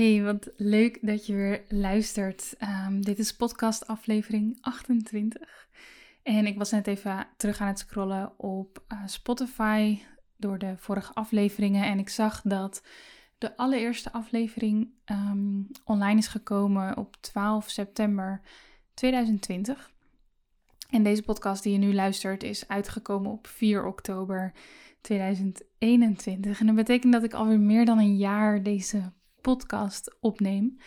Hey, wat leuk dat je weer luistert. Ehm, dit is podcast aflevering 28. En ik was net even terug aan het scrollen op uh, Spotify door de vorige afleveringen. En ik zag dat de allereerste aflevering um, online is gekomen op 12 september 2020. En deze podcast die je nu luistert is uitgekomen op 4 oktober 2021. En dat betekent dat ik alweer meer dan een jaar deze podcast opneem.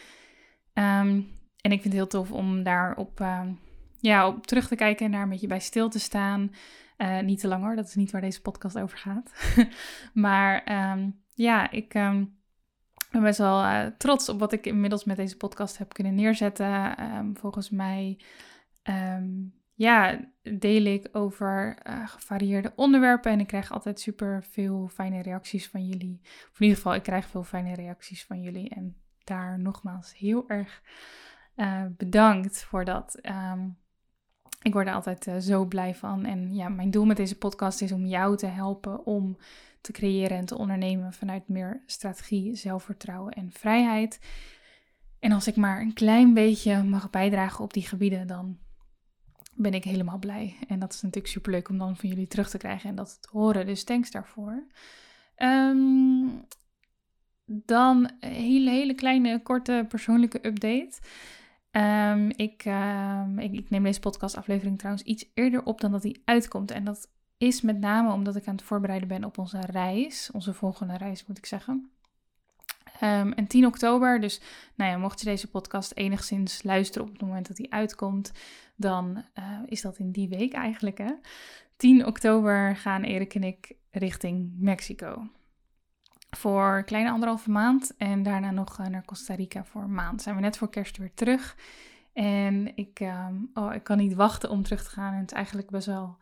Ehm, en ik vind het heel tof om daar op, ehm, ja, op terug te kijken en daar een beetje bij stil te staan. Uh, niet te lang hoor, dat is niet waar deze podcast over gaat. maar ehm, ja, ik ben best wel uh, trots op wat ik inmiddels met deze podcast heb kunnen neerzetten. volgens mij ja, deel ik over uh, gevarieerde onderwerpen. En ik krijg altijd super veel fijne reacties van jullie. Of in ieder geval, ik krijg veel fijne reacties van jullie. En daar nogmaals heel erg uh, bedankt voor dat. Um, ik word er altijd uh, zo blij van. En ja, mijn doel met deze podcast is om jou te helpen om te creëren en te ondernemen vanuit meer strategie, zelfvertrouwen en vrijheid. En als ik maar een klein beetje mag bijdragen op die gebieden, dan ben ik helemaal blij. En dat is natuurlijk super leuk om dan van jullie terug te krijgen en dat te horen. Dus thanks daarvoor. Um, dan een hele, hele kleine, korte persoonlijke update. Um, ik, um, ik, ik, neem deze podcastaflevering trouwens iets eerder op dan dat die uitkomt. En dat is met name omdat ik aan het voorbereiden ben op onze reis. Onze volgende reis, moet ik zeggen. Um, en 10 oktober, dus nou ja, mocht je deze podcast enigszins luisteren op het moment dat die uitkomt, dan uh, is dat in die week eigenlijk. Hè? 10 oktober gaan Erik en ik richting Mexico. Voor een kleine anderhalve maand en daarna nog uh, naar Costa Rica voor een maand. Zijn we net voor kerst weer terug. En ik, um, oh, ik kan niet wachten om terug te gaan. En het is eigenlijk best wel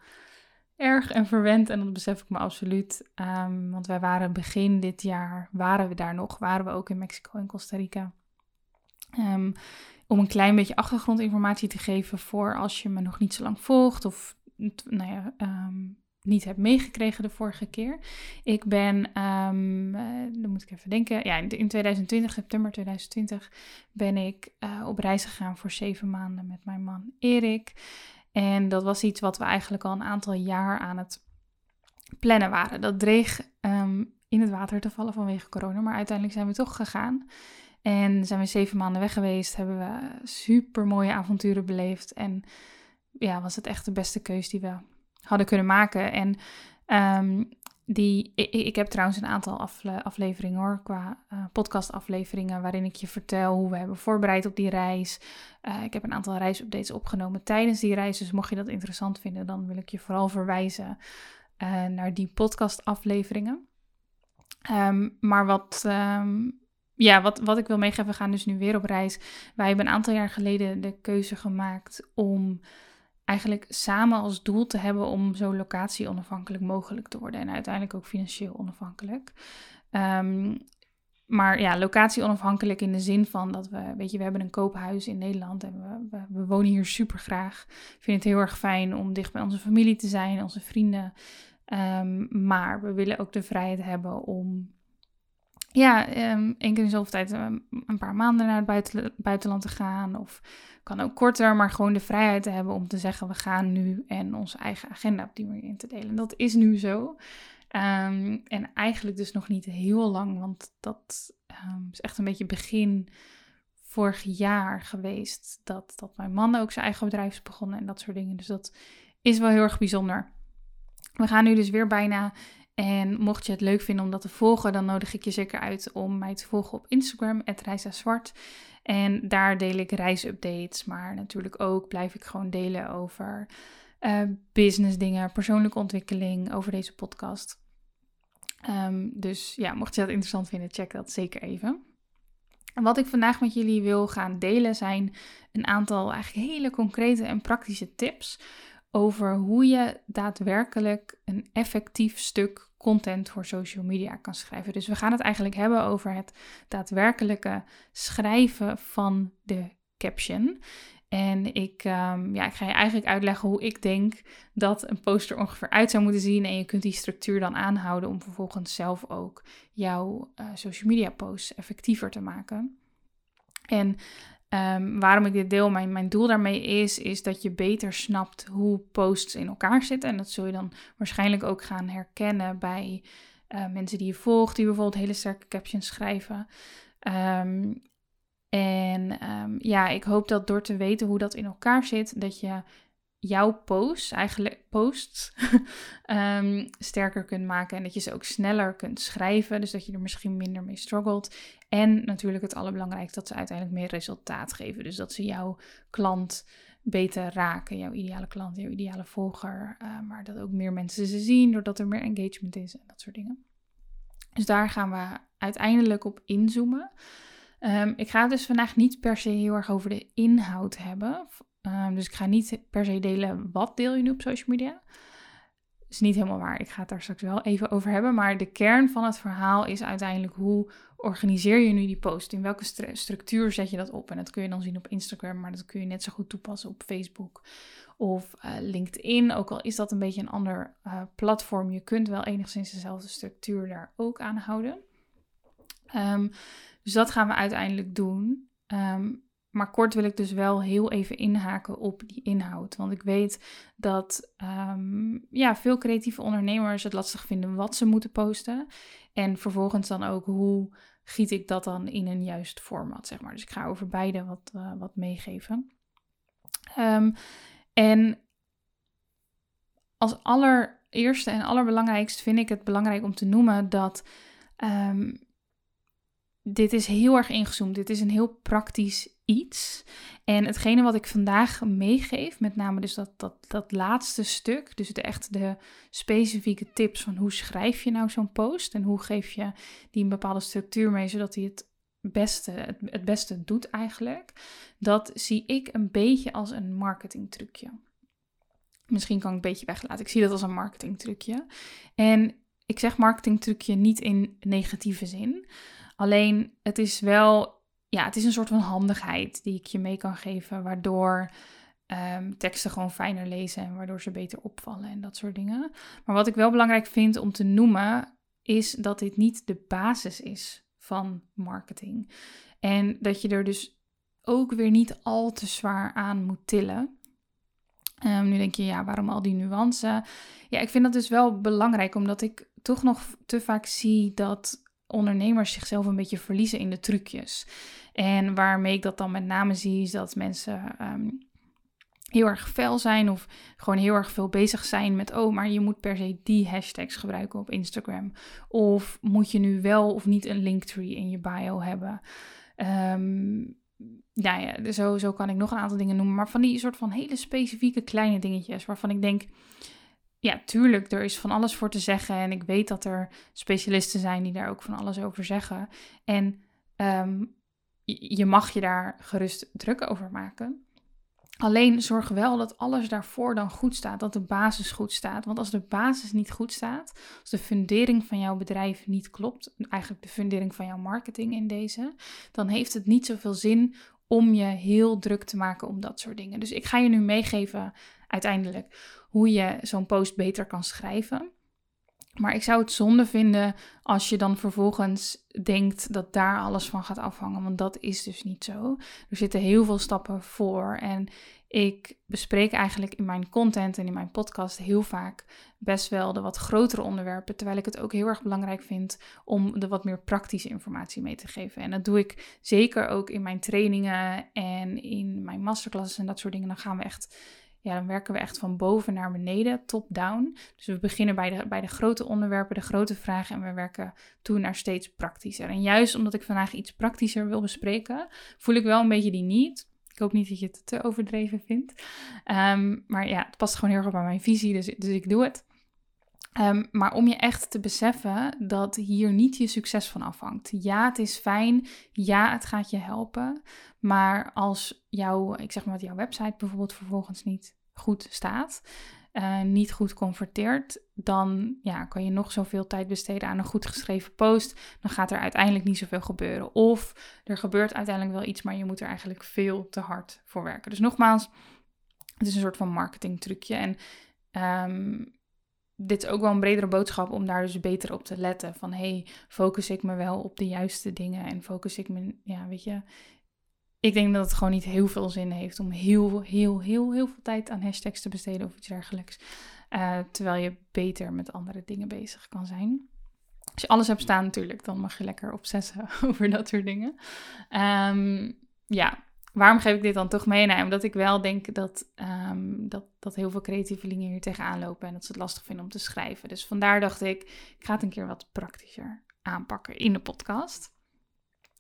erg en verwend en dat besef ik me absoluut. Um, want wij waren begin dit jaar, waren we daar nog, waren we ook in Mexico en Costa Rica. Um, om een klein beetje achtergrondinformatie te geven voor als je me nog niet zo lang volgt of nou ja, um, niet hebt meegekregen de vorige keer. Ik ben, um, dan moet ik even denken, ja, in 2020, september 2020, ben ik uh, op reis gegaan voor zeven maanden met mijn man Erik. En dat was iets wat we eigenlijk al een aantal jaar aan het plannen waren. Dat dreeg um, in het water te vallen vanwege corona, maar uiteindelijk zijn we toch gegaan. En zijn we zeven maanden weg geweest, hebben we super mooie avonturen beleefd. En ja, was het echt de beste keus die we hadden kunnen maken. En um, die, ik, heb trouwens een aantal afleveringen hoor, qua uh, podcastafleveringen, waarin ik je vertel hoe we hebben voorbereid op die reis. Uh, ik heb een aantal reisupdates opgenomen tijdens die reis. Dus mocht je dat interessant vinden, dan wil ik je vooral verwijzen uh, naar die podcastafleveringen. Um, maar wat, um, ja, wat, wat ik wil meegeven, we gaan dus nu weer op reis. Wij hebben een aantal jaar geleden de keuze gemaakt om eigenlijk samen als doel te hebben om zo locatie onafhankelijk mogelijk te worden. En uiteindelijk ook financieel onafhankelijk. Um, maar ja, locatie onafhankelijk in de zin van dat we, weet je, we hebben een koophuis in Nederland en we, we, wonen hier super graag. Ik vind het heel erg fijn om dicht bij onze familie te zijn, onze vrienden. Um, maar we willen ook de vrijheid hebben om ja, um, één keer in zoveel tijd een paar maanden naar het buitenland te gaan. Of kan ook korter, maar gewoon de vrijheid te hebben om te zeggen: we gaan nu en onze eigen agenda op die manier in te delen. dat is nu zo. Um, en eigenlijk dus nog niet heel lang, want dat is echt een beetje begin vorig jaar geweest dat, dat mijn man ook zijn eigen bedrijf is begonnen en dat soort dingen. Dus dat is wel heel erg bijzonder. We gaan nu dus weer bijna. En mocht je het leuk vinden om dat te volgen, dan nodig ik je zeker uit om mij te volgen op Instagram, Zwart. En daar deel ik reisupdates, maar natuurlijk ook blijf ik gewoon delen over uh, business dingen, persoonlijke ontwikkeling, over deze podcast. Ehm, dus ja, mocht je dat interessant vinden, check dat zeker even. En wat ik vandaag met jullie wil gaan delen zijn een aantal eigenlijk hele concrete en praktische tips over hoe je daadwerkelijk een effectief stuk content voor social media kan schrijven. Dus we gaan het eigenlijk hebben over het daadwerkelijke schrijven van de caption. En ik, um, ja, ik ga je eigenlijk uitleggen hoe ik denk dat een poster ongeveer uit zou moeten zien. En je kunt die structuur dan aanhouden om vervolgens zelf ook jouw uh, social media posts effectiever te maken. En um, waarom ik dit deel, mijn, mijn doel daarmee is, is dat je beter snapt hoe posts in elkaar zitten. En dat zul je dan waarschijnlijk ook gaan herkennen bij uh, mensen die je volgt, die bijvoorbeeld hele sterke captions schrijven. Um, en um, ja, ik hoop dat door te weten hoe dat in elkaar zit, dat je jouw posts, eigenlijk posts, sterker kunt maken. En dat je ze ook sneller kunt schrijven. Dus dat je er misschien minder mee struggelt. En natuurlijk het allerbelangrijkste, dat ze uiteindelijk meer resultaat geven. Dus dat ze jouw klant beter raken. Jouw ideale klant, jouw ideale volger. Uh, maar dat ook meer mensen ze zien, doordat er meer engagement is en dat soort dingen. Dus daar gaan we uiteindelijk op inzoomen. Um, ik ga het dus vandaag niet per se heel erg over de inhoud hebben. Um, dus ik ga niet per se delen wat deel je nu op social media. Is niet helemaal waar. Ik ga het daar straks wel even over hebben. Maar de kern van het verhaal is uiteindelijk hoe organiseer je nu die post? In welke structuur zet je dat op? En dat kun je dan zien op Instagram, maar dat kun je net zo goed toepassen op Facebook of uh, LinkedIn. Ook al is dat een beetje een ander uh, platform, je kunt wel enigszins dezelfde structuur daar ook aan houden. Um, dus dat gaan we uiteindelijk doen. Ehm, maar kort wil ik dus wel heel even inhaken op die inhoud. Want ik weet dat um, ja, veel creatieve ondernemers het lastig vinden wat ze moeten posten. En vervolgens dan ook hoe giet ik dat dan in een juist format, zeg maar. Dus ik ga over beide wat, uh, wat meegeven. Um, en als allereerste en allerbelangrijkst vind ik het belangrijk om te noemen dat um, dit is heel erg ingezoomd. Dit is een heel praktisch iets. En hetgene wat ik vandaag meegeef, met name dus dat, dat, dat laatste stuk, dus de, echt de specifieke tips van hoe schrijf je nou zo'n post en hoe geef je die een bepaalde structuur mee, zodat hij het beste, het, het beste doet eigenlijk, dat zie ik een beetje als een marketingtrucje. Misschien kan ik een beetje weglaten. Ik zie dat als een marketingtrucje. En ik zeg marketingtrucje niet in negatieve zin. Alleen het is wel, ja, het is een soort van handigheid die ik je mee kan geven, waardoor um, teksten gewoon fijner lezen en waardoor ze beter opvallen en dat soort dingen. Maar wat ik wel belangrijk vind om te noemen, is dat dit niet de basis is van marketing. En dat je er dus ook weer niet al te zwaar aan moet tillen. Um, nu denk je, ja, waarom al die nuance? Ja, ik vind dat dus wel belangrijk, omdat ik toch nog te vaak zie dat ondernemers zichzelf een beetje verliezen in de trucjes. En waarmee ik dat dan met name zie, is dat mensen ehm, heel erg fel zijn of gewoon heel erg veel bezig zijn met, oh, maar je moet per se die hashtags gebruiken op Instagram. Of moet je nu wel of niet een linktree in je bio hebben. Um, ja, ja zo, zo kan ik nog een aantal dingen noemen. Maar van die soort van hele specifieke kleine dingetjes waarvan ik denk, ja, tuurlijk, er is van alles voor te zeggen. En ik weet dat er specialisten zijn die daar ook van alles over zeggen. En ehm, je mag je daar gerust druk over maken. Alleen zorg wel dat alles daarvoor dan goed staat, dat de basis goed staat. Want als de basis niet goed staat, als de fundering van jouw bedrijf niet klopt, eigenlijk de fundering van jouw marketing in deze, dan heeft het niet zoveel zin om je heel druk te maken om dat soort dingen. Dus ik ga je nu meegeven uiteindelijk hoe je zo'n post beter kan schrijven. Maar ik zou het zonde vinden als je dan vervolgens denkt dat daar alles van gaat afhangen. Want dat is dus niet zo. Er zitten heel veel stappen voor. En ik bespreek eigenlijk in mijn content en in mijn podcast heel vaak best wel de wat grotere onderwerpen, terwijl ik het ook heel erg belangrijk vind om de wat meer praktische informatie mee te geven. En dat doe ik zeker ook in mijn trainingen en in mijn masterclasses en dat soort dingen. Dan gaan we echt ja, dan werken we echt van boven naar beneden, top-down. Dus we beginnen bij de, bij de grote onderwerpen, de grote vragen en we werken toe naar steeds praktischer. En juist omdat ik vandaag iets praktischer wil bespreken, voel ik wel een beetje die niet. Ik hoop niet dat je het te overdreven vindt. Ehm, maar ja, het past gewoon heel erg bij mijn visie, dus, dus ik doe het. Ehm, maar om je echt te beseffen dat hier niet je succes van afhangt. Ja, het is fijn. Ja, het gaat je helpen. Maar als jouw, ik zeg maar jouw website bijvoorbeeld vervolgens niet goed staat, uh, niet goed converteert, dan ja, kan je nog zoveel tijd besteden aan een goed geschreven post. Dan gaat er uiteindelijk niet zoveel gebeuren. Of er gebeurt uiteindelijk wel iets, maar je moet er eigenlijk veel te hard voor werken. Dus nogmaals, het is een soort van marketing trucje. En um, dit is ook wel een bredere boodschap om daar dus beter op te letten. Van hey, focus ik me wel op de juiste dingen en focus ik me, ja, weet je. Ik denk dat het gewoon niet heel veel zin heeft om heel, heel, heel, heel veel tijd aan hashtags te besteden of iets dergelijks. Uh, terwijl je beter met andere dingen bezig kan zijn. Als je alles hebt staan natuurlijk, dan mag je lekker obsessen over dat soort dingen. Um, ja, waarom geef ik dit dan toch mee? Nou, omdat ik wel denk dat, um, dat, dat heel veel creatievelingen hier tegenaan lopen en dat ze het lastig vinden om te schrijven. Dus vandaar dacht ik, ik ga het een keer wat praktischer aanpakken in de podcast.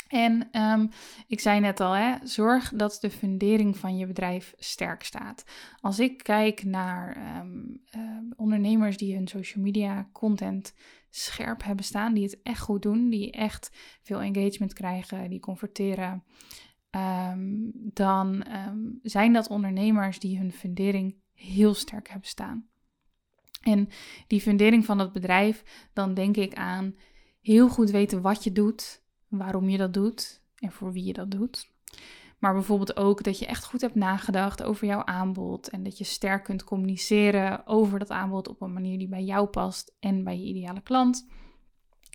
En um, ik zei net al, hè, zorg dat de fundering van je bedrijf sterk staat. Als ik kijk naar uh, ondernemers die hun social media content scherp hebben staan, die het echt goed doen, die echt veel engagement krijgen, die converteren, um, dan um, zijn dat ondernemers die hun fundering heel sterk hebben staan. En die fundering van het bedrijf, dan denk ik aan heel goed weten wat je doet, waarom je dat doet en voor wie je dat doet. Maar bijvoorbeeld ook dat je echt goed hebt nagedacht over jouw aanbod en dat je sterk kunt communiceren over dat aanbod op een manier die bij jou past en bij je ideale klant.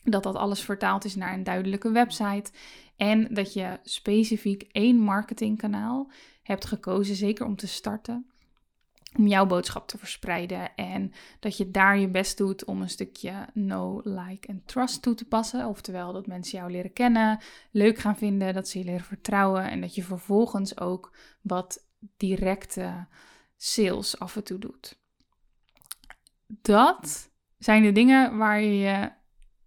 Dat dat alles vertaald is naar een duidelijke website en dat je specifiek één marketingkanaal hebt gekozen, zeker om te starten, om jouw boodschap te verspreiden. En dat je daar je best doet om een stukje no, like en trust toe te passen. Oftewel dat mensen jou leren kennen, leuk gaan vinden, dat ze je leren vertrouwen. En dat je vervolgens ook wat directe sales af en toe doet. Dat zijn de dingen waar je je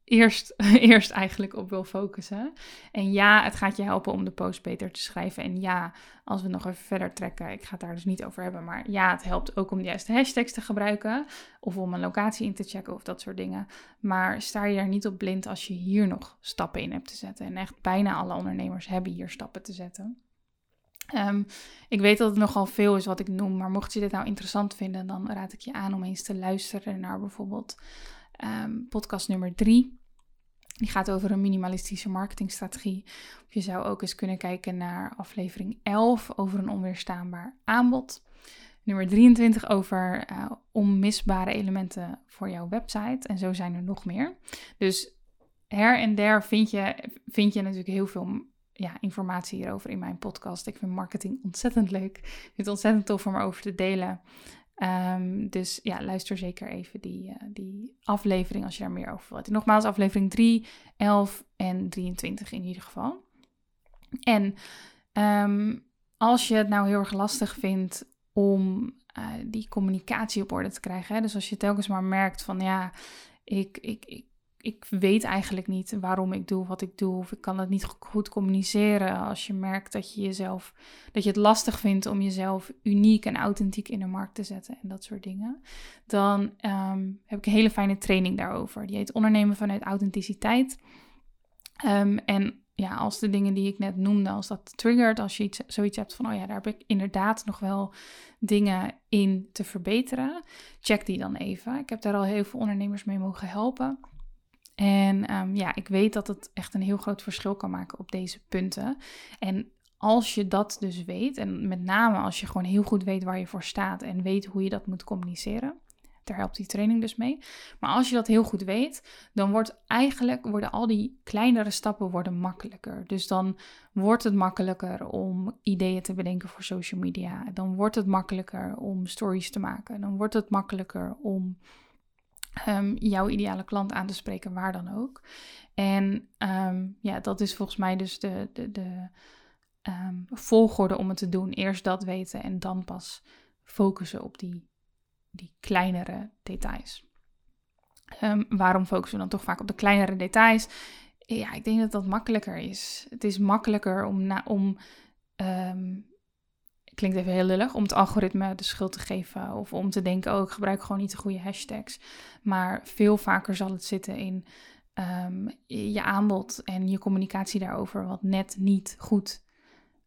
eerst, eerst eigenlijk op wil focussen. En ja, het gaat je helpen om de post beter te schrijven. En ja, als we nog even verder trekken, ik ga het daar dus niet over hebben, maar ja, het helpt ook om de juiste hashtags te gebruiken of om een locatie in te checken of dat soort dingen. Maar sta je daar niet op blind als je hier nog stappen in hebt te zetten. En echt bijna alle ondernemers hebben hier stappen te zetten. Um, ik weet dat het nogal veel is wat ik noem, maar mocht je dit nou interessant vinden, dan raad ik je aan om eens te luisteren naar bijvoorbeeld um, podcast nummer 3. Die gaat over een minimalistische marketingstrategie. Je zou ook eens kunnen kijken naar aflevering 11 over een onweerstaanbaar aanbod. Nummer 23 over uh, onmisbare elementen voor jouw website. En zo zijn er nog meer. Dus her en der vind je, vind je natuurlijk heel veel ja, informatie hierover in mijn podcast. Ik vind marketing ontzettend leuk. Ik vind het ontzettend tof om erover te delen. Um, dus ja, luister zeker even die, uh, die aflevering als je daar meer over wilt. Nogmaals, aflevering 3, 11 en 23 in ieder geval. En um, als je het nou heel erg lastig vindt om uh, die communicatie op orde te krijgen. Hè? Dus als je telkens maar merkt van ja, ik, ik ik weet eigenlijk niet waarom ik doe wat ik doe. Of ik kan het niet goed communiceren. Als je merkt dat je jezelf, dat je het lastig vindt om jezelf uniek en authentiek in de markt te zetten en dat soort dingen. Dan um, heb ik een hele fijne training daarover. Die heet Ondernemen vanuit authenticiteit. Um, en ja, als de dingen die ik net noemde, als dat triggert, als je iets, zoiets hebt van, oh ja, daar heb ik inderdaad nog wel dingen in te verbeteren, check die dan even. Ik heb daar al heel veel ondernemers mee mogen helpen. En um, ja, ik weet dat het echt een heel groot verschil kan maken op deze punten. En als je dat dus weet, en met name als je gewoon heel goed weet waar je voor staat en weet hoe je dat moet communiceren. daar helpt die training dus mee. Maar als je dat heel goed weet, dan wordt eigenlijk, worden al die kleinere stappen worden makkelijker. Dus dan wordt het makkelijker om ideeën te bedenken voor social media. Dan wordt het makkelijker om stories te maken. Dan wordt het makkelijker om um, jouw ideale klant aan te spreken, waar dan ook. En ehm, ja, dat is volgens mij dus de, de, de um, volgorde om het te doen. Eerst dat weten en dan pas focussen op die, die kleinere details. waarom focussen we dan toch vaak op de kleinere details? Ja, ik denk dat dat makkelijker is. Het is makkelijker om, na, om klinkt even heel lullig, om het algoritme de schuld te geven. Of om te denken, oh, ik gebruik gewoon niet de goede hashtags. Maar veel vaker zal het zitten in ehm, je aanbod en je communicatie daarover, wat net niet goed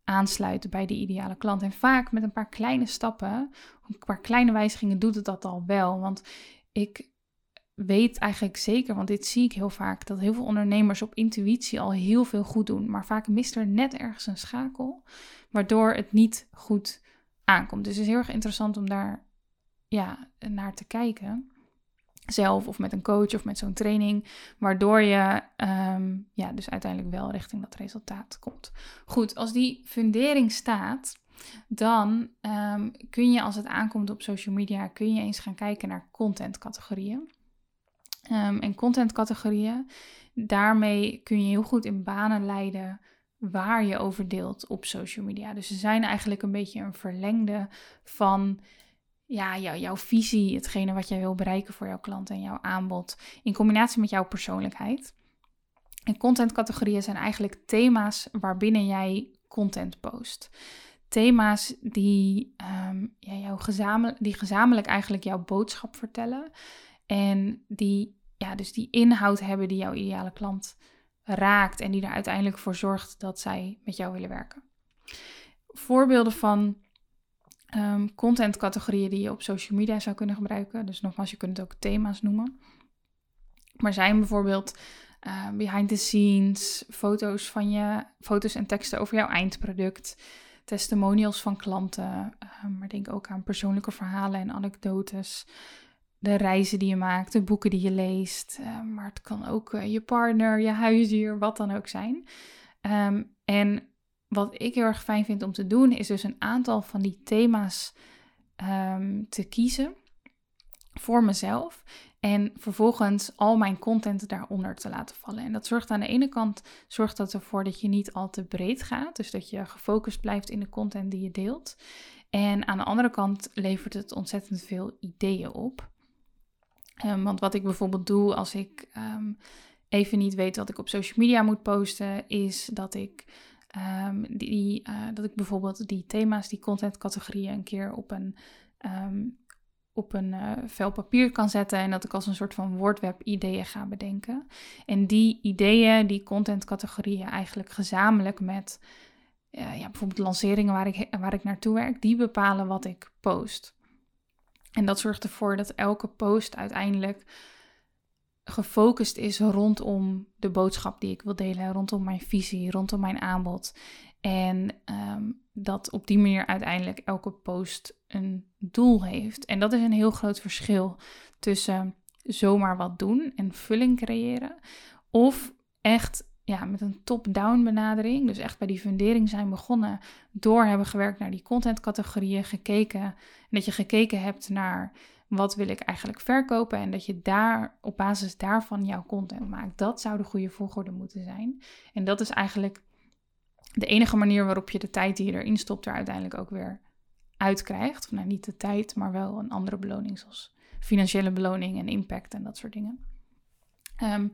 aansluit bij de ideale klant. En vaak met een paar kleine stappen, een paar kleine wijzigingen doet het dat al wel. Want ik weet eigenlijk zeker, want dit zie ik heel vaak, dat heel veel ondernemers op intuïtie al heel veel goed doen. Maar vaak mist er net ergens een schakel, waardoor het niet goed aankomt. Dus het is heel erg interessant om daar ja, naar te kijken. Zelf of met een coach of met zo'n training, waardoor je ehm, ja, dus uiteindelijk wel richting dat resultaat komt. Goed, als die fundering staat, dan ehm, kun je als het aankomt op social media, kun je eens gaan kijken naar contentcategorieën. Um, en contentcategorieën, daarmee kun je heel goed in banen leiden waar je over deelt op social media. Dus ze zijn eigenlijk een beetje een verlengde van ja, jou, jouw visie, hetgene wat jij wil bereiken voor jouw klant en jouw aanbod, in combinatie met jouw persoonlijkheid. En contentcategorieën zijn eigenlijk thema's waarbinnen jij content post. Thema's die, um, ja, gezamenlijk, die gezamenlijk eigenlijk jouw boodschap vertellen. En die, ja, dus die inhoud hebben die jouw ideale klant raakt en die er uiteindelijk voor zorgt dat zij met jou willen werken. Voorbeelden van um, contentcategorieën die je op social media zou kunnen gebruiken. Dus nogmaals, je kunt het ook thema's noemen. Maar zijn bijvoorbeeld uh, behind the scenes, foto's van je, foto's en teksten over jouw eindproduct, testimonials van klanten, uh, maar denk ook aan persoonlijke verhalen en anekdotes, de reizen die je maakt, de boeken die je leest. Uh, maar het kan ook uh, je partner, je huisdier, wat dan ook zijn. Um, en wat ik heel erg fijn vind om te doen, is dus een aantal van die thema's um, te kiezen voor mezelf. En vervolgens al mijn content daaronder te laten vallen. En dat zorgt aan de ene kant zorgt dat ervoor dat je niet al te breed gaat. Dus dat je gefocust blijft in de content die je deelt. En aan de andere kant levert het ontzettend veel ideeën op. Um, want wat ik bijvoorbeeld doe als ik um, even niet weet wat ik op social media moet posten, is dat ik, um, die, uh, dat ik bijvoorbeeld die thema's, die contentcategorieën een keer op een, op een uh, vel papier kan zetten en dat ik als een soort van woordweb ideeën ga bedenken. En die ideeën, die contentcategorieën eigenlijk gezamenlijk met uh, ja, bijvoorbeeld lanceringen waar ik, waar ik naartoe werk, die bepalen wat ik post. En dat zorgt ervoor dat elke post uiteindelijk gefocust is rondom de boodschap die ik wil delen, rondom mijn visie, rondom mijn aanbod. En ehm, dat op die manier uiteindelijk elke post een doel heeft. En dat is een heel groot verschil tussen zomaar wat doen en vulling creëren. Of echt ja, met een top-down benadering. Dus echt bij die fundering zijn begonnen. Door hebben gewerkt naar die contentcategorieën, gekeken. En dat je gekeken hebt naar wat wil ik eigenlijk verkopen. En dat je daar op basis daarvan jouw content maakt. Dat zou de goede volgorde moeten zijn. En dat is eigenlijk de enige manier waarop je de tijd die je erin stopt er uiteindelijk ook weer uitkrijgt. Nou, niet de tijd, maar wel een andere beloning zoals financiële beloning en impact en dat soort dingen. Um,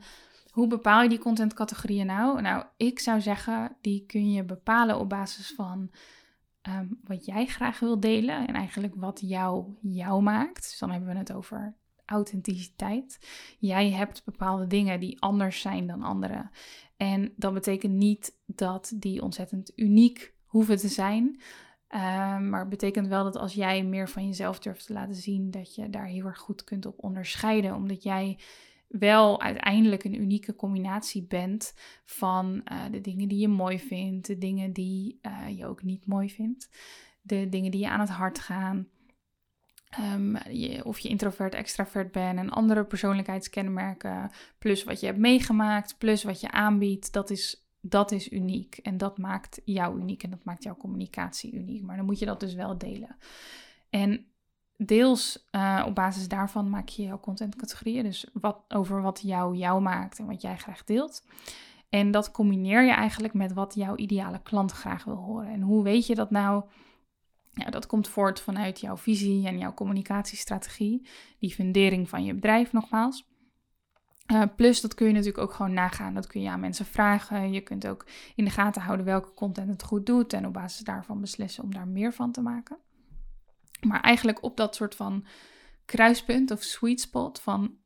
hoe bepaal je die contentcategorieën nou? Nou, ik zou zeggen, die kun je bepalen op basis van ehm, wat jij graag wil delen en eigenlijk wat jou jou maakt. Dus dan hebben we het over authenticiteit. Jij hebt bepaalde dingen die anders zijn dan anderen. En dat betekent niet dat die ontzettend uniek hoeven te zijn. Um, maar het betekent wel dat als jij meer van jezelf durft te laten zien, dat je daar heel erg goed kunt op onderscheiden. Omdat jij wel uiteindelijk een unieke combinatie bent van uh, de dingen die je mooi vindt, de dingen die uh, je ook niet mooi vindt, de dingen die je aan het hart gaan. Ehm, je, of je introvert, extravert bent en andere persoonlijkheidskenmerken, plus wat je hebt meegemaakt, plus wat je aanbiedt, dat is, dat is uniek. En dat maakt jou uniek en dat maakt jouw communicatie uniek. Maar dan moet je dat dus wel delen. En deels uh, op basis daarvan maak je jouw contentcategorieën, dus wat, over wat jou jou maakt en wat jij graag deelt. En dat combineer je eigenlijk met wat jouw ideale klant graag wil horen. En hoe weet je dat nou? Ja, dat komt voort vanuit jouw visie en jouw communicatiestrategie, die fundering van je bedrijf nogmaals. Uh, plus, dat kun je natuurlijk ook gewoon nagaan. Dat kun je aan mensen vragen. Je kunt ook in de gaten houden welke content het goed doet en op basis daarvan beslissen om daar meer van te maken. Maar eigenlijk op dat soort van kruispunt of sweet spot van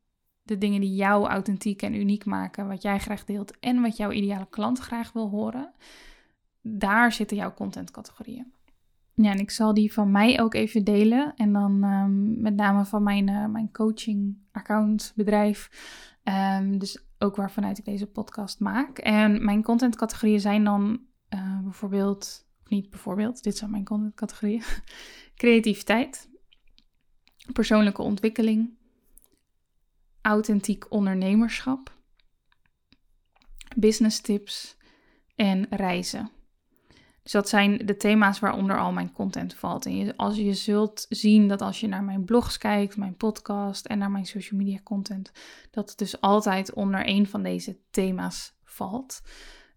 de dingen die jou authentiek en uniek maken, wat jij graag deelt en wat jouw ideale klant graag wil horen, daar zitten jouw contentcategorieën. Ja, en ik zal die van mij ook even delen. En dan um, met name van mijn, uh, mijn coaching account bedrijf. Um, dus ook waarvanuit ik deze podcast maak. En mijn contentcategorieën zijn dan uh, bijvoorbeeld, of niet bijvoorbeeld, dit zijn mijn contentcategorieën. Creativiteit, persoonlijke ontwikkeling, authentiek ondernemerschap, business tips en reizen. Dus dat zijn de thema's waaronder al mijn content valt. En je, als je zult zien dat als je naar mijn blogs kijkt, mijn podcast en naar mijn social media content, dat het dus altijd onder een van deze thema's valt.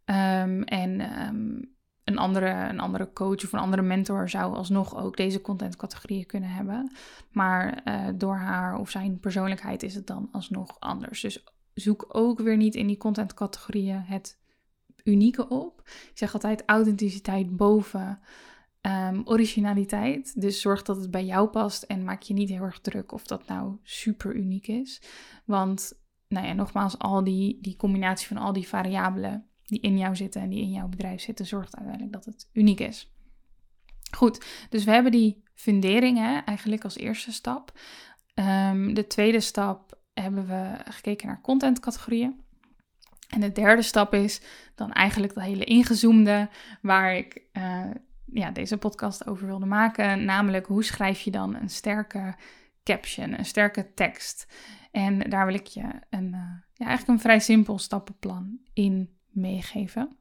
Um, en um, een andere, een andere coach of een andere mentor zou alsnog ook deze contentcategorieën kunnen hebben. Maar uh, door haar of zijn persoonlijkheid is het dan alsnog anders. Dus zoek ook weer niet in die contentcategorieën het unieke op. Ik zeg altijd authenticiteit boven um, originaliteit. Dus zorg dat het bij jou past en maak je niet heel erg druk of dat nou super uniek is. Want, nou ja, nogmaals, al die, die combinatie van al die variabelen die in jou zitten en die in jouw bedrijf zitten, zorgt uiteindelijk dat het uniek is. Goed, dus we hebben die funderingen eigenlijk als eerste stap. Um, de tweede stap hebben we gekeken naar contentcategorieën. En de derde stap is dan eigenlijk dat hele ingezoomde waar ik uh, ja, deze podcast over wilde maken. Namelijk hoe schrijf je dan een sterke caption, een sterke tekst. En daar wil ik je een, uh, ja, eigenlijk een vrij simpel stappenplan in meegeven.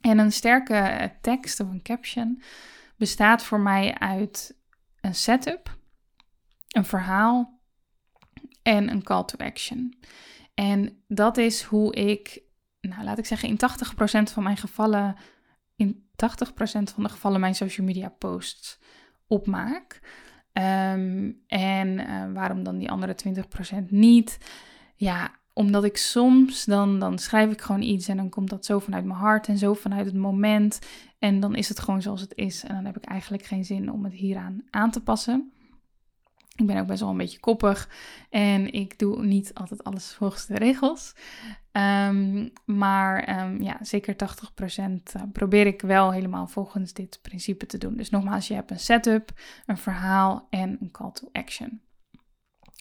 En een sterke tekst of een caption bestaat voor mij uit een setup, een verhaal en een call to action. En dat is hoe ik, nou laat ik zeggen, in 80% van mijn gevallen, in 80% van de gevallen mijn social media posts opmaak. Um, en uh, waarom dan die andere 20% niet? Ja, omdat ik soms, dan, dan schrijf ik gewoon iets en dan komt dat zo vanuit mijn hart en zo vanuit het moment. En dan is het gewoon zoals het is. En dan heb ik eigenlijk geen zin om het hieraan aan te passen. Ik ben ook best wel een beetje koppig en ik doe niet altijd alles volgens de regels. Um, maar um, ja, zeker 80% eh, probeer ik wel helemaal volgens dit principe te doen. Dus nogmaals, je hebt een setup, een verhaal en een call to action.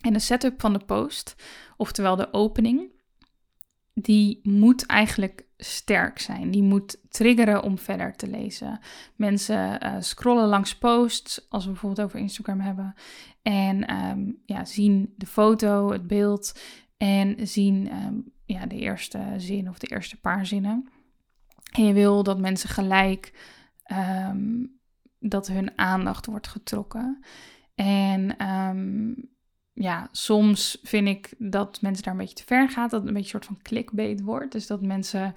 En de setup van de post, oftewel de opening, die moet eigenlijk sterk zijn. Die moet triggeren om verder te lezen. Mensen uh, scrollen langs posts, als we bijvoorbeeld over Instagram hebben, en um, ja, zien de foto, het beeld en zien um, ja, de eerste zin of de eerste paar zinnen. En je wil dat mensen gelijk um, dat hun aandacht wordt getrokken. En ja, soms vind ik dat mensen daar een beetje te ver gaan. Dat het een beetje een soort van clickbait wordt. Dus dat mensen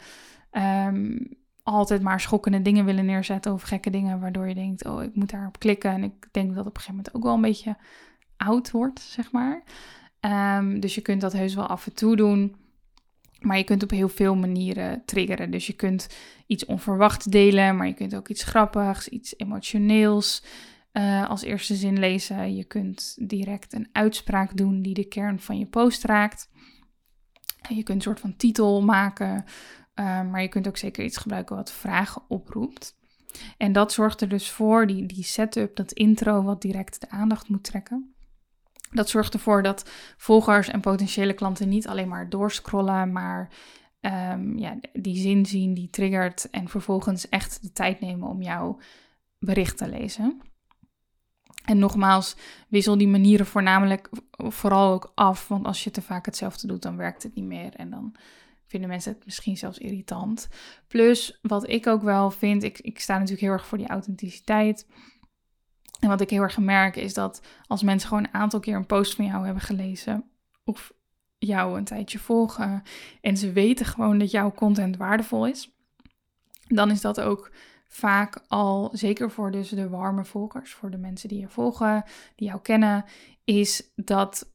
um, altijd maar schokkende dingen willen neerzetten of gekke dingen. Waardoor je denkt, oh, ik moet daarop klikken. En ik denk dat op een gegeven moment ook wel een beetje oud wordt, zeg maar. Um, dus je kunt dat heus wel af en toe doen. Maar je kunt op heel veel manieren triggeren. Dus je kunt iets onverwachts delen, maar je kunt ook iets grappigs, iets emotioneels. Uh, als eerste zin lezen. Je kunt direct een uitspraak doen die de kern van je post raakt. Je kunt een soort van titel maken, uh, maar je kunt ook zeker iets gebruiken wat vragen oproept. En dat zorgt er dus voor, die, die setup, dat intro wat direct de aandacht moet trekken. Dat zorgt ervoor dat volgers en potentiële klanten niet alleen maar doorscrollen, maar um, ja, die zin zien, die triggert en vervolgens echt de tijd nemen om jouw bericht te lezen. En nogmaals, wissel die manieren voornamelijk vooral ook af. Want als je te vaak hetzelfde doet, dan werkt het niet meer. En dan vinden mensen het misschien zelfs irritant. Plus, wat ik ook wel vind, ik, ik sta natuurlijk heel erg voor die authenticiteit. En wat ik heel erg merk is dat als mensen gewoon een aantal keer een post van jou hebben gelezen, of jou een tijdje volgen, en ze weten gewoon dat jouw content waardevol is, dan is dat ook vaak al, zeker voor dus de warme volgers, voor de mensen die je volgen, die jou kennen, is dat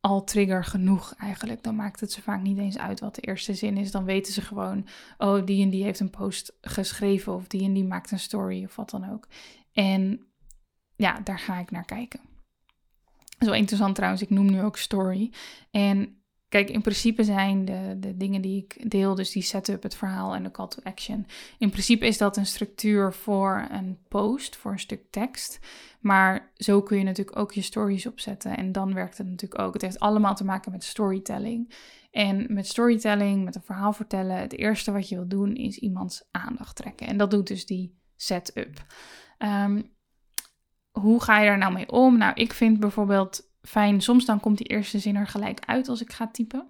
al trigger genoeg eigenlijk. Dan maakt het ze vaak niet eens uit wat de eerste zin is. Dan weten ze gewoon, oh, die en die heeft een post geschreven of die en die maakt een story of wat dan ook. En ja, daar ga ik naar kijken. Wel interessant trouwens, ik noem nu ook story. En Kijk, in principe zijn de, de dingen die ik deel, dus die setup, het verhaal en de call to action. In principe is dat een structuur voor een post, voor een stuk tekst. Maar zo kun je natuurlijk ook je stories opzetten. En dan werkt het natuurlijk ook. Het heeft allemaal te maken met storytelling. En met storytelling, met een verhaal vertellen, het eerste wat je wil doen is iemands aandacht trekken. En dat doet dus die setup. Um, hoe ga je daar nou mee om? Nou, ik vind bijvoorbeeld fijn. Soms dan komt die eerste zin er gelijk uit als ik ga typen.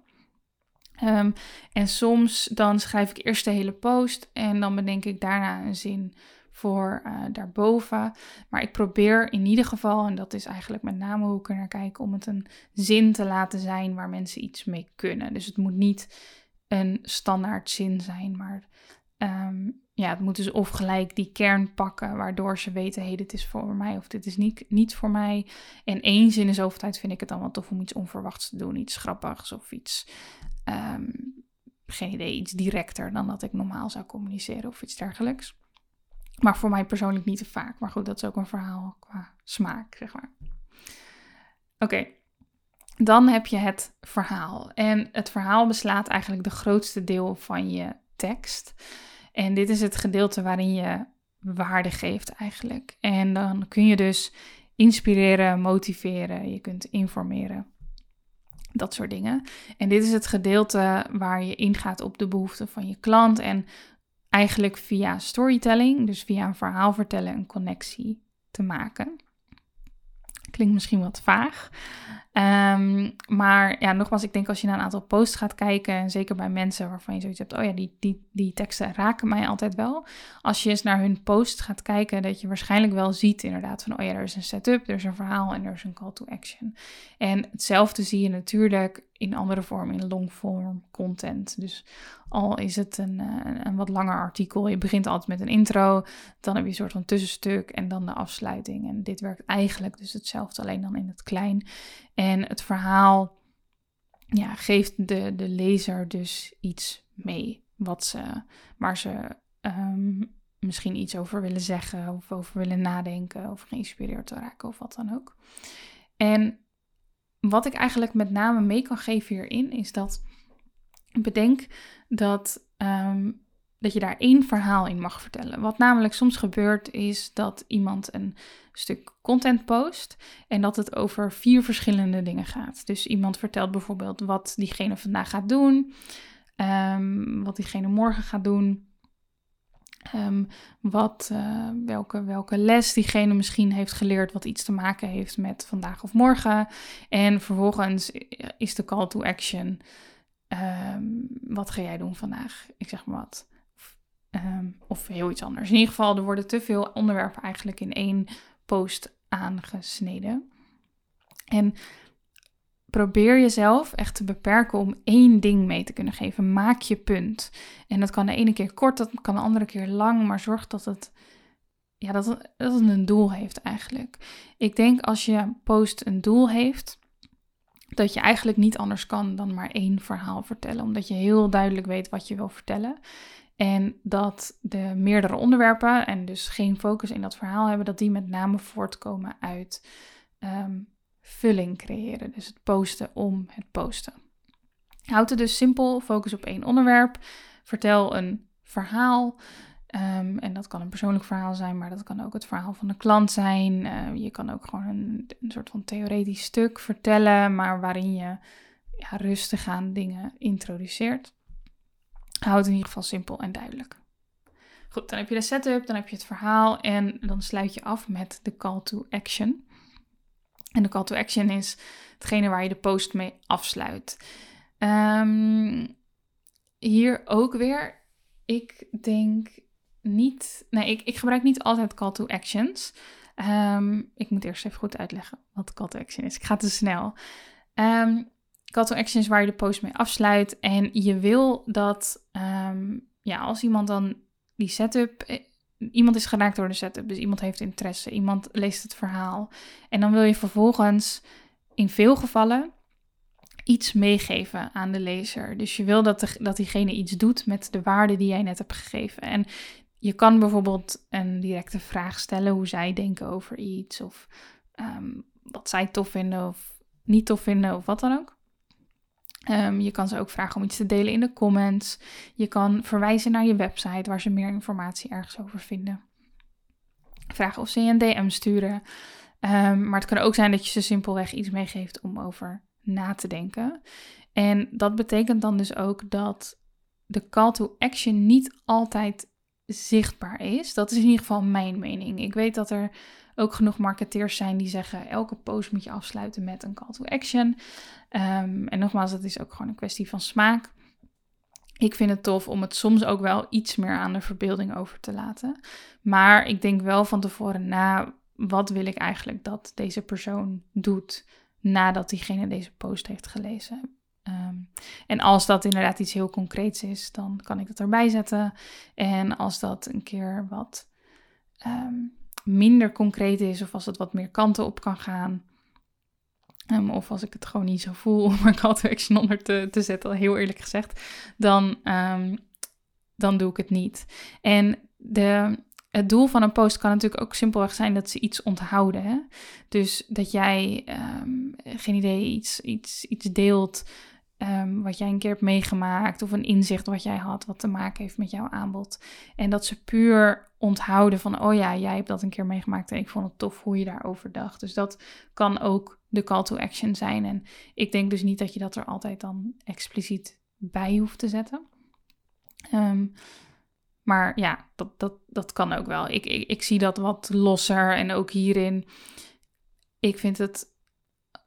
Ehm, en soms dan schrijf ik eerst de hele post en dan bedenk ik daarna een zin voor uh, daarboven. Maar ik probeer in ieder geval, en dat is eigenlijk met name hoe ik er naar kijk, om het een zin te laten zijn waar mensen iets mee kunnen. Dus het moet niet een standaard zin zijn, maar Ehm, ja, het moet dus of gelijk die kern pakken, waardoor ze weten, hé, hey, dit is voor mij of dit is niet, niet voor mij. En zin in zoveel tijd vind ik het dan wel tof om iets onverwachts te doen, iets grappigs of iets, ehm, geen idee, iets directer dan dat ik normaal zou communiceren of iets dergelijks. Maar voor mij persoonlijk niet te vaak. Maar goed, dat is ook een verhaal qua smaak, zeg maar. Oké, dan heb je het verhaal. En het verhaal beslaat eigenlijk de grootste deel van je tekst. En dit is het gedeelte waarin je waarde geeft eigenlijk. En dan kun je dus inspireren, motiveren, je kunt informeren. Dat soort dingen. En dit is het gedeelte waar je ingaat op de behoeften van je klant. En eigenlijk via storytelling, dus via een verhaal vertellen, een connectie te maken. Klinkt misschien wat vaag. Um, maar ja, nogmaals, ik denk als je naar een aantal posts gaat kijken, en zeker bij mensen waarvan je zoiets hebt, oh ja, die, die, die teksten raken mij altijd wel. Als je eens naar hun post gaat kijken, dat je waarschijnlijk wel ziet inderdaad van, oh ja, er is een setup, er is een verhaal en er is een call to action. En hetzelfde zie je natuurlijk in andere vorm, in longform content. Dus al is het eh, een, wat langer artikel, je begint altijd met een intro, dan heb je een soort van tussenstuk en dan de afsluiting. En dit werkt eigenlijk dus hetzelfde, alleen dan in het klein. Het verhaal ja, geeft de, de lezer dus iets mee wat ze, waar ze ehm, misschien iets over willen zeggen of over willen nadenken of geïnspireerd te raken of wat dan ook. En wat ik eigenlijk met name mee kan geven hierin is dat bedenk dat, um, dat je daar één verhaal in mag vertellen. Wat namelijk soms gebeurt is dat iemand een stuk content post en dat het over vier verschillende dingen gaat. Dus iemand vertelt bijvoorbeeld wat diegene vandaag gaat doen, um, wat diegene morgen gaat doen. Um, wat, uh, welke, welke les diegene misschien heeft geleerd, wat iets te maken heeft met vandaag of morgen. En vervolgens is de call to action. Um, wat ga jij doen vandaag? Ik zeg maar wat. Um, of heel iets anders. In ieder geval, er worden te veel onderwerpen eigenlijk in één post aangesneden. En probeer jezelf echt te beperken om één ding mee te kunnen geven. Maak je punt. En dat kan de ene keer kort, dat kan de andere keer lang, maar zorg dat het, ja, dat dat het een doel heeft eigenlijk. Ik denk als je post een doel heeft, dat je eigenlijk niet anders kan dan maar één verhaal vertellen, omdat je heel duidelijk weet wat je wil vertellen. En dat de meerdere onderwerpen en dus geen focus in dat verhaal hebben, dat die met name voortkomen uit um, vulling creëren. Dus het posten om het posten. Houd het dus simpel, focus op één onderwerp. Vertel een verhaal. Um, en dat kan een persoonlijk verhaal zijn, maar dat kan ook het verhaal van de klant zijn. Uh, je kan ook gewoon een, een, soort van theoretisch stuk vertellen, maar waarin je ja, rustig aan dingen introduceert. Houd het in ieder geval simpel en duidelijk. Goed, dan heb je de setup, dan heb je het verhaal en dan sluit je af met de call to action. En de call to action is hetgene waar je de post mee afsluit. Ehm, hier ook weer, ik denk niet, nee, ik, ik gebruik niet altijd call to actions. Ehm, ik moet eerst even goed uitleggen wat call to action is. Ik ga te snel. Um, call to action is waar je de post mee afsluit. En je wil dat, ja, als iemand dan die setup eh, iemand is geraakt door de setup, dus iemand heeft interesse, iemand leest het verhaal. En dan wil je vervolgens in veel gevallen iets meegeven aan de lezer. Dus je wil dat, de, dat diegene iets doet met de waarde die jij net hebt gegeven. En je kan bijvoorbeeld een directe vraag stellen hoe zij denken over iets, of ehm, wat zij tof vinden of niet tof vinden, of wat dan ook. Ehm, je kan ze ook vragen om iets te delen in de comments. Je kan verwijzen naar je website waar ze meer informatie ergens over vinden. Vragen of ze je een DM sturen. Ehm, maar het kan ook zijn dat je ze simpelweg iets meegeeft om over na te denken. En dat betekent dan dus ook dat de call to action niet altijd zichtbaar is. Dat is in ieder geval mijn mening. Ik weet dat er ook genoeg marketeers zijn die zeggen: elke post moet je afsluiten met een call to action. Ehm, en nogmaals, dat is ook gewoon een kwestie van smaak. Ik vind het tof om het soms ook wel iets meer aan de verbeelding over te laten. Maar ik denk wel van tevoren na, wat wil ik eigenlijk dat deze persoon doet nadat diegene deze post heeft gelezen. Ehm, en als dat inderdaad iets heel concreets is, dan kan ik dat erbij zetten. En als dat een keer wat ehm, minder concreet is, of als het wat meer kanten op kan gaan, um, of als ik het gewoon niet zo voel om een call to action onder te, te zetten, heel eerlijk gezegd, dan, dan doe ik het niet. En de, het doel van een post kan natuurlijk ook simpelweg zijn dat ze iets onthouden. Hè? Dus dat jij, geen idee, iets, iets, iets deelt Ehm, wat jij een keer hebt meegemaakt of een inzicht wat jij had wat te maken heeft met jouw aanbod. En dat ze puur onthouden van, oh ja, jij hebt dat een keer meegemaakt en ik vond het tof hoe je daarover dacht. Dus dat kan ook de call to action zijn. En ik denk dus niet dat je dat er altijd dan expliciet bij hoeft te zetten. Ehm, maar ja, dat, dat, dat kan ook wel. Ik, ik, ik zie dat wat losser en ook hierin. Ik vind het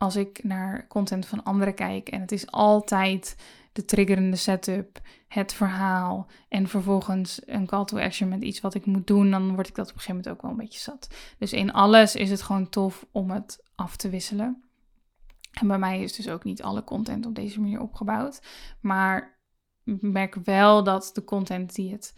als ik naar content van anderen kijk en het is altijd de triggerende setup, het verhaal en vervolgens een call to action met iets wat ik moet doen, dan word ik dat op een gegeven moment ook wel een beetje zat. Dus in alles is het gewoon tof om het af te wisselen. En bij mij is dus ook niet alle content op deze manier opgebouwd. Maar ik merk wel dat de content die het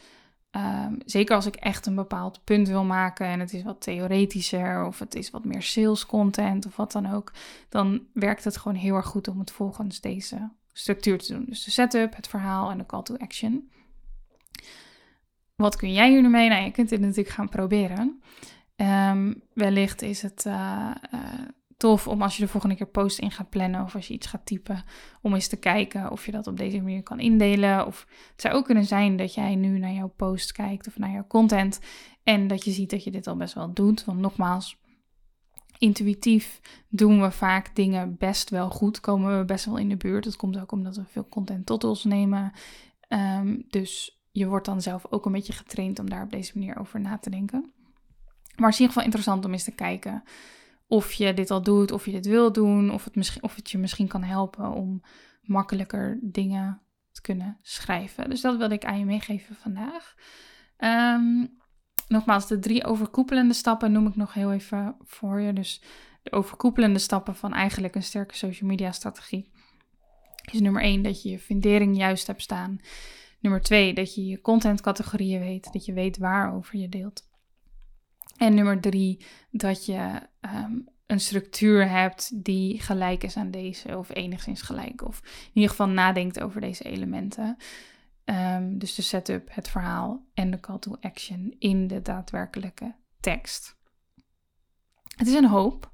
Ehm, zeker als ik echt een bepaald punt wil maken en het is wat theoretischer of het is wat meer sales content of wat dan ook, dan werkt het gewoon heel erg goed om het volgens deze structuur te doen. Dus de setup, het verhaal en de call to action. Wat kun jij hier nu mee? Nou, je kunt dit natuurlijk gaan proberen. Um, wellicht is het uh, tof om als je de volgende keer post in gaat plannen of als je iets gaat typen, om eens te kijken of je dat op deze manier kan indelen. Of het zou ook kunnen zijn dat jij nu naar jouw post kijkt of naar jouw content en dat je ziet dat je dit al best wel doet. Want nogmaals, intuïtief doen we vaak dingen best wel goed, komen we best wel in de buurt. Dat komt ook omdat we veel content tot ons nemen. Ehm, dus je wordt dan zelf ook een beetje getraind om daar op deze manier over na te denken. Maar is in ieder geval interessant om eens te kijken of je dit al doet, of je dit wil doen, of het, misschien, of het je misschien kan helpen om makkelijker dingen te kunnen schrijven. Dus dat wilde ik aan je meegeven vandaag. Um, nogmaals, de drie overkoepelende stappen noem ik nog heel even voor je. Dus de overkoepelende stappen van eigenlijk een sterke social media strategie. Is nummer één dat je je fundering juist hebt staan. Nummer twee, dat je je contentcategorieën weet. Dat je weet waarover je deelt. En nummer drie, dat je ehm, een structuur hebt die gelijk is aan deze, of enigszins gelijk, of in ieder geval nadenkt over deze elementen. Ehm, dus de setup, het verhaal en de call to action in de daadwerkelijke tekst. Het is een hoop,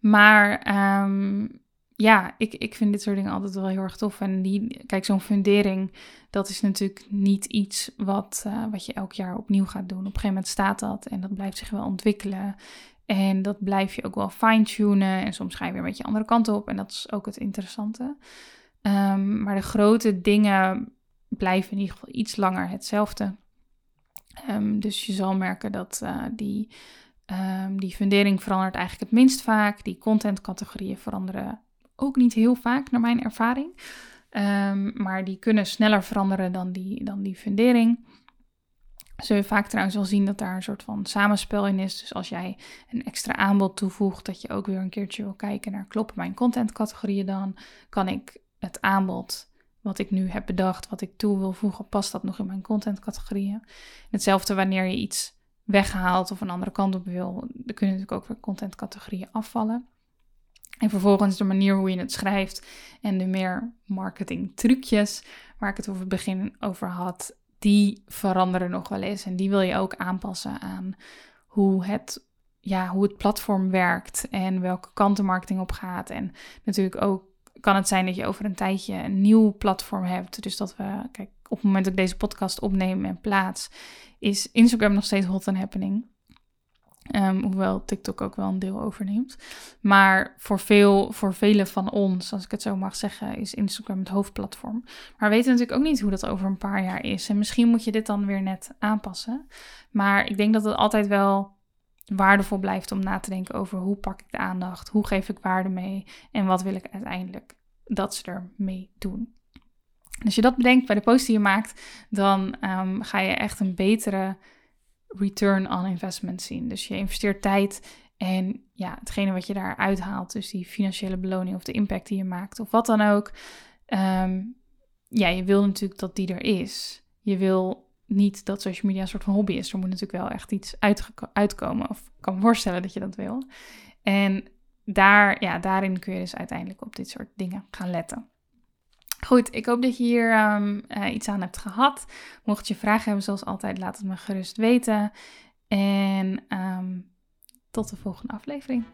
maar ehm, ja, ik, ik vind dit soort dingen altijd wel heel erg tof. En die, kijk, zo'n fundering, dat is natuurlijk niet iets wat, uh, wat je elk jaar opnieuw gaat doen. Op een gegeven moment staat dat en dat blijft zich wel ontwikkelen. En dat blijf je ook wel fine-tunen. En soms ga je weer een beetje andere kanten op. En dat is ook het interessante. Um, maar de grote dingen blijven in ieder geval iets langer hetzelfde. Um, dus je zal merken dat uh, die Ehm, die fundering verandert eigenlijk het minst vaak. Die contentcategorieën veranderen ook niet heel vaak, naar mijn ervaring. Ehm, maar die kunnen sneller veranderen dan die, dan die fundering. Zul je vaak trouwens wel zien dat daar een soort van samenspel in is. Dus als jij een extra aanbod toevoegt, dat je ook weer een keertje wil kijken naar kloppen mijn contentcategorieën dan? Kan ik het aanbod wat ik nu heb bedacht, wat ik toe wil voegen, past dat nog in mijn contentcategorieën? Hetzelfde wanneer je iets weghaalt of een andere kant op wil, dan kunnen natuurlijk ook weer contentcategorieën afvallen. En vervolgens de manier hoe je het schrijft en de meer marketing trucjes waar ik het over het begin over had, die veranderen nog wel eens. En die wil je ook aanpassen aan hoe het, ja, hoe het platform werkt en welke kant de marketing op gaat. En natuurlijk ook kan het zijn dat je over een tijdje een nieuw platform hebt. Dus dat we, kijk, op het moment dat ik deze podcast opneem en plaats, is Instagram nog steeds hot and happening. Um, hoewel TikTok ook wel een deel overneemt. Maar voor, veel, voor velen van ons, als ik het zo mag zeggen, is Instagram het hoofdplatform. Maar we weten natuurlijk ook niet hoe dat over een paar jaar is. En misschien moet je dit dan weer net aanpassen. Maar ik denk dat het altijd wel waardevol blijft om na te denken over hoe pak ik de aandacht, hoe geef ik waarde mee en wat wil ik uiteindelijk dat ze ermee doen. als je dat bedenkt bij de post die je maakt, dan um, ga je echt een betere return on investment zien. Dus je investeert tijd en ja, hetgene wat je daar uithaalt, dus die financiële beloning of de impact die je maakt of wat dan ook. Um, ja, je wil natuurlijk dat die er is. Je wil niet dat social media een soort van hobby is. Er moet natuurlijk wel echt iets uitkomen. Of kan voorstellen dat je dat wil. En daar, ja, daarin kun je dus uiteindelijk op dit soort dingen gaan letten. Goed, ik hoop dat je hier um, uh, iets aan hebt gehad. Mocht je vragen hebben, zoals altijd, laat het me gerust weten. En um, tot de volgende aflevering.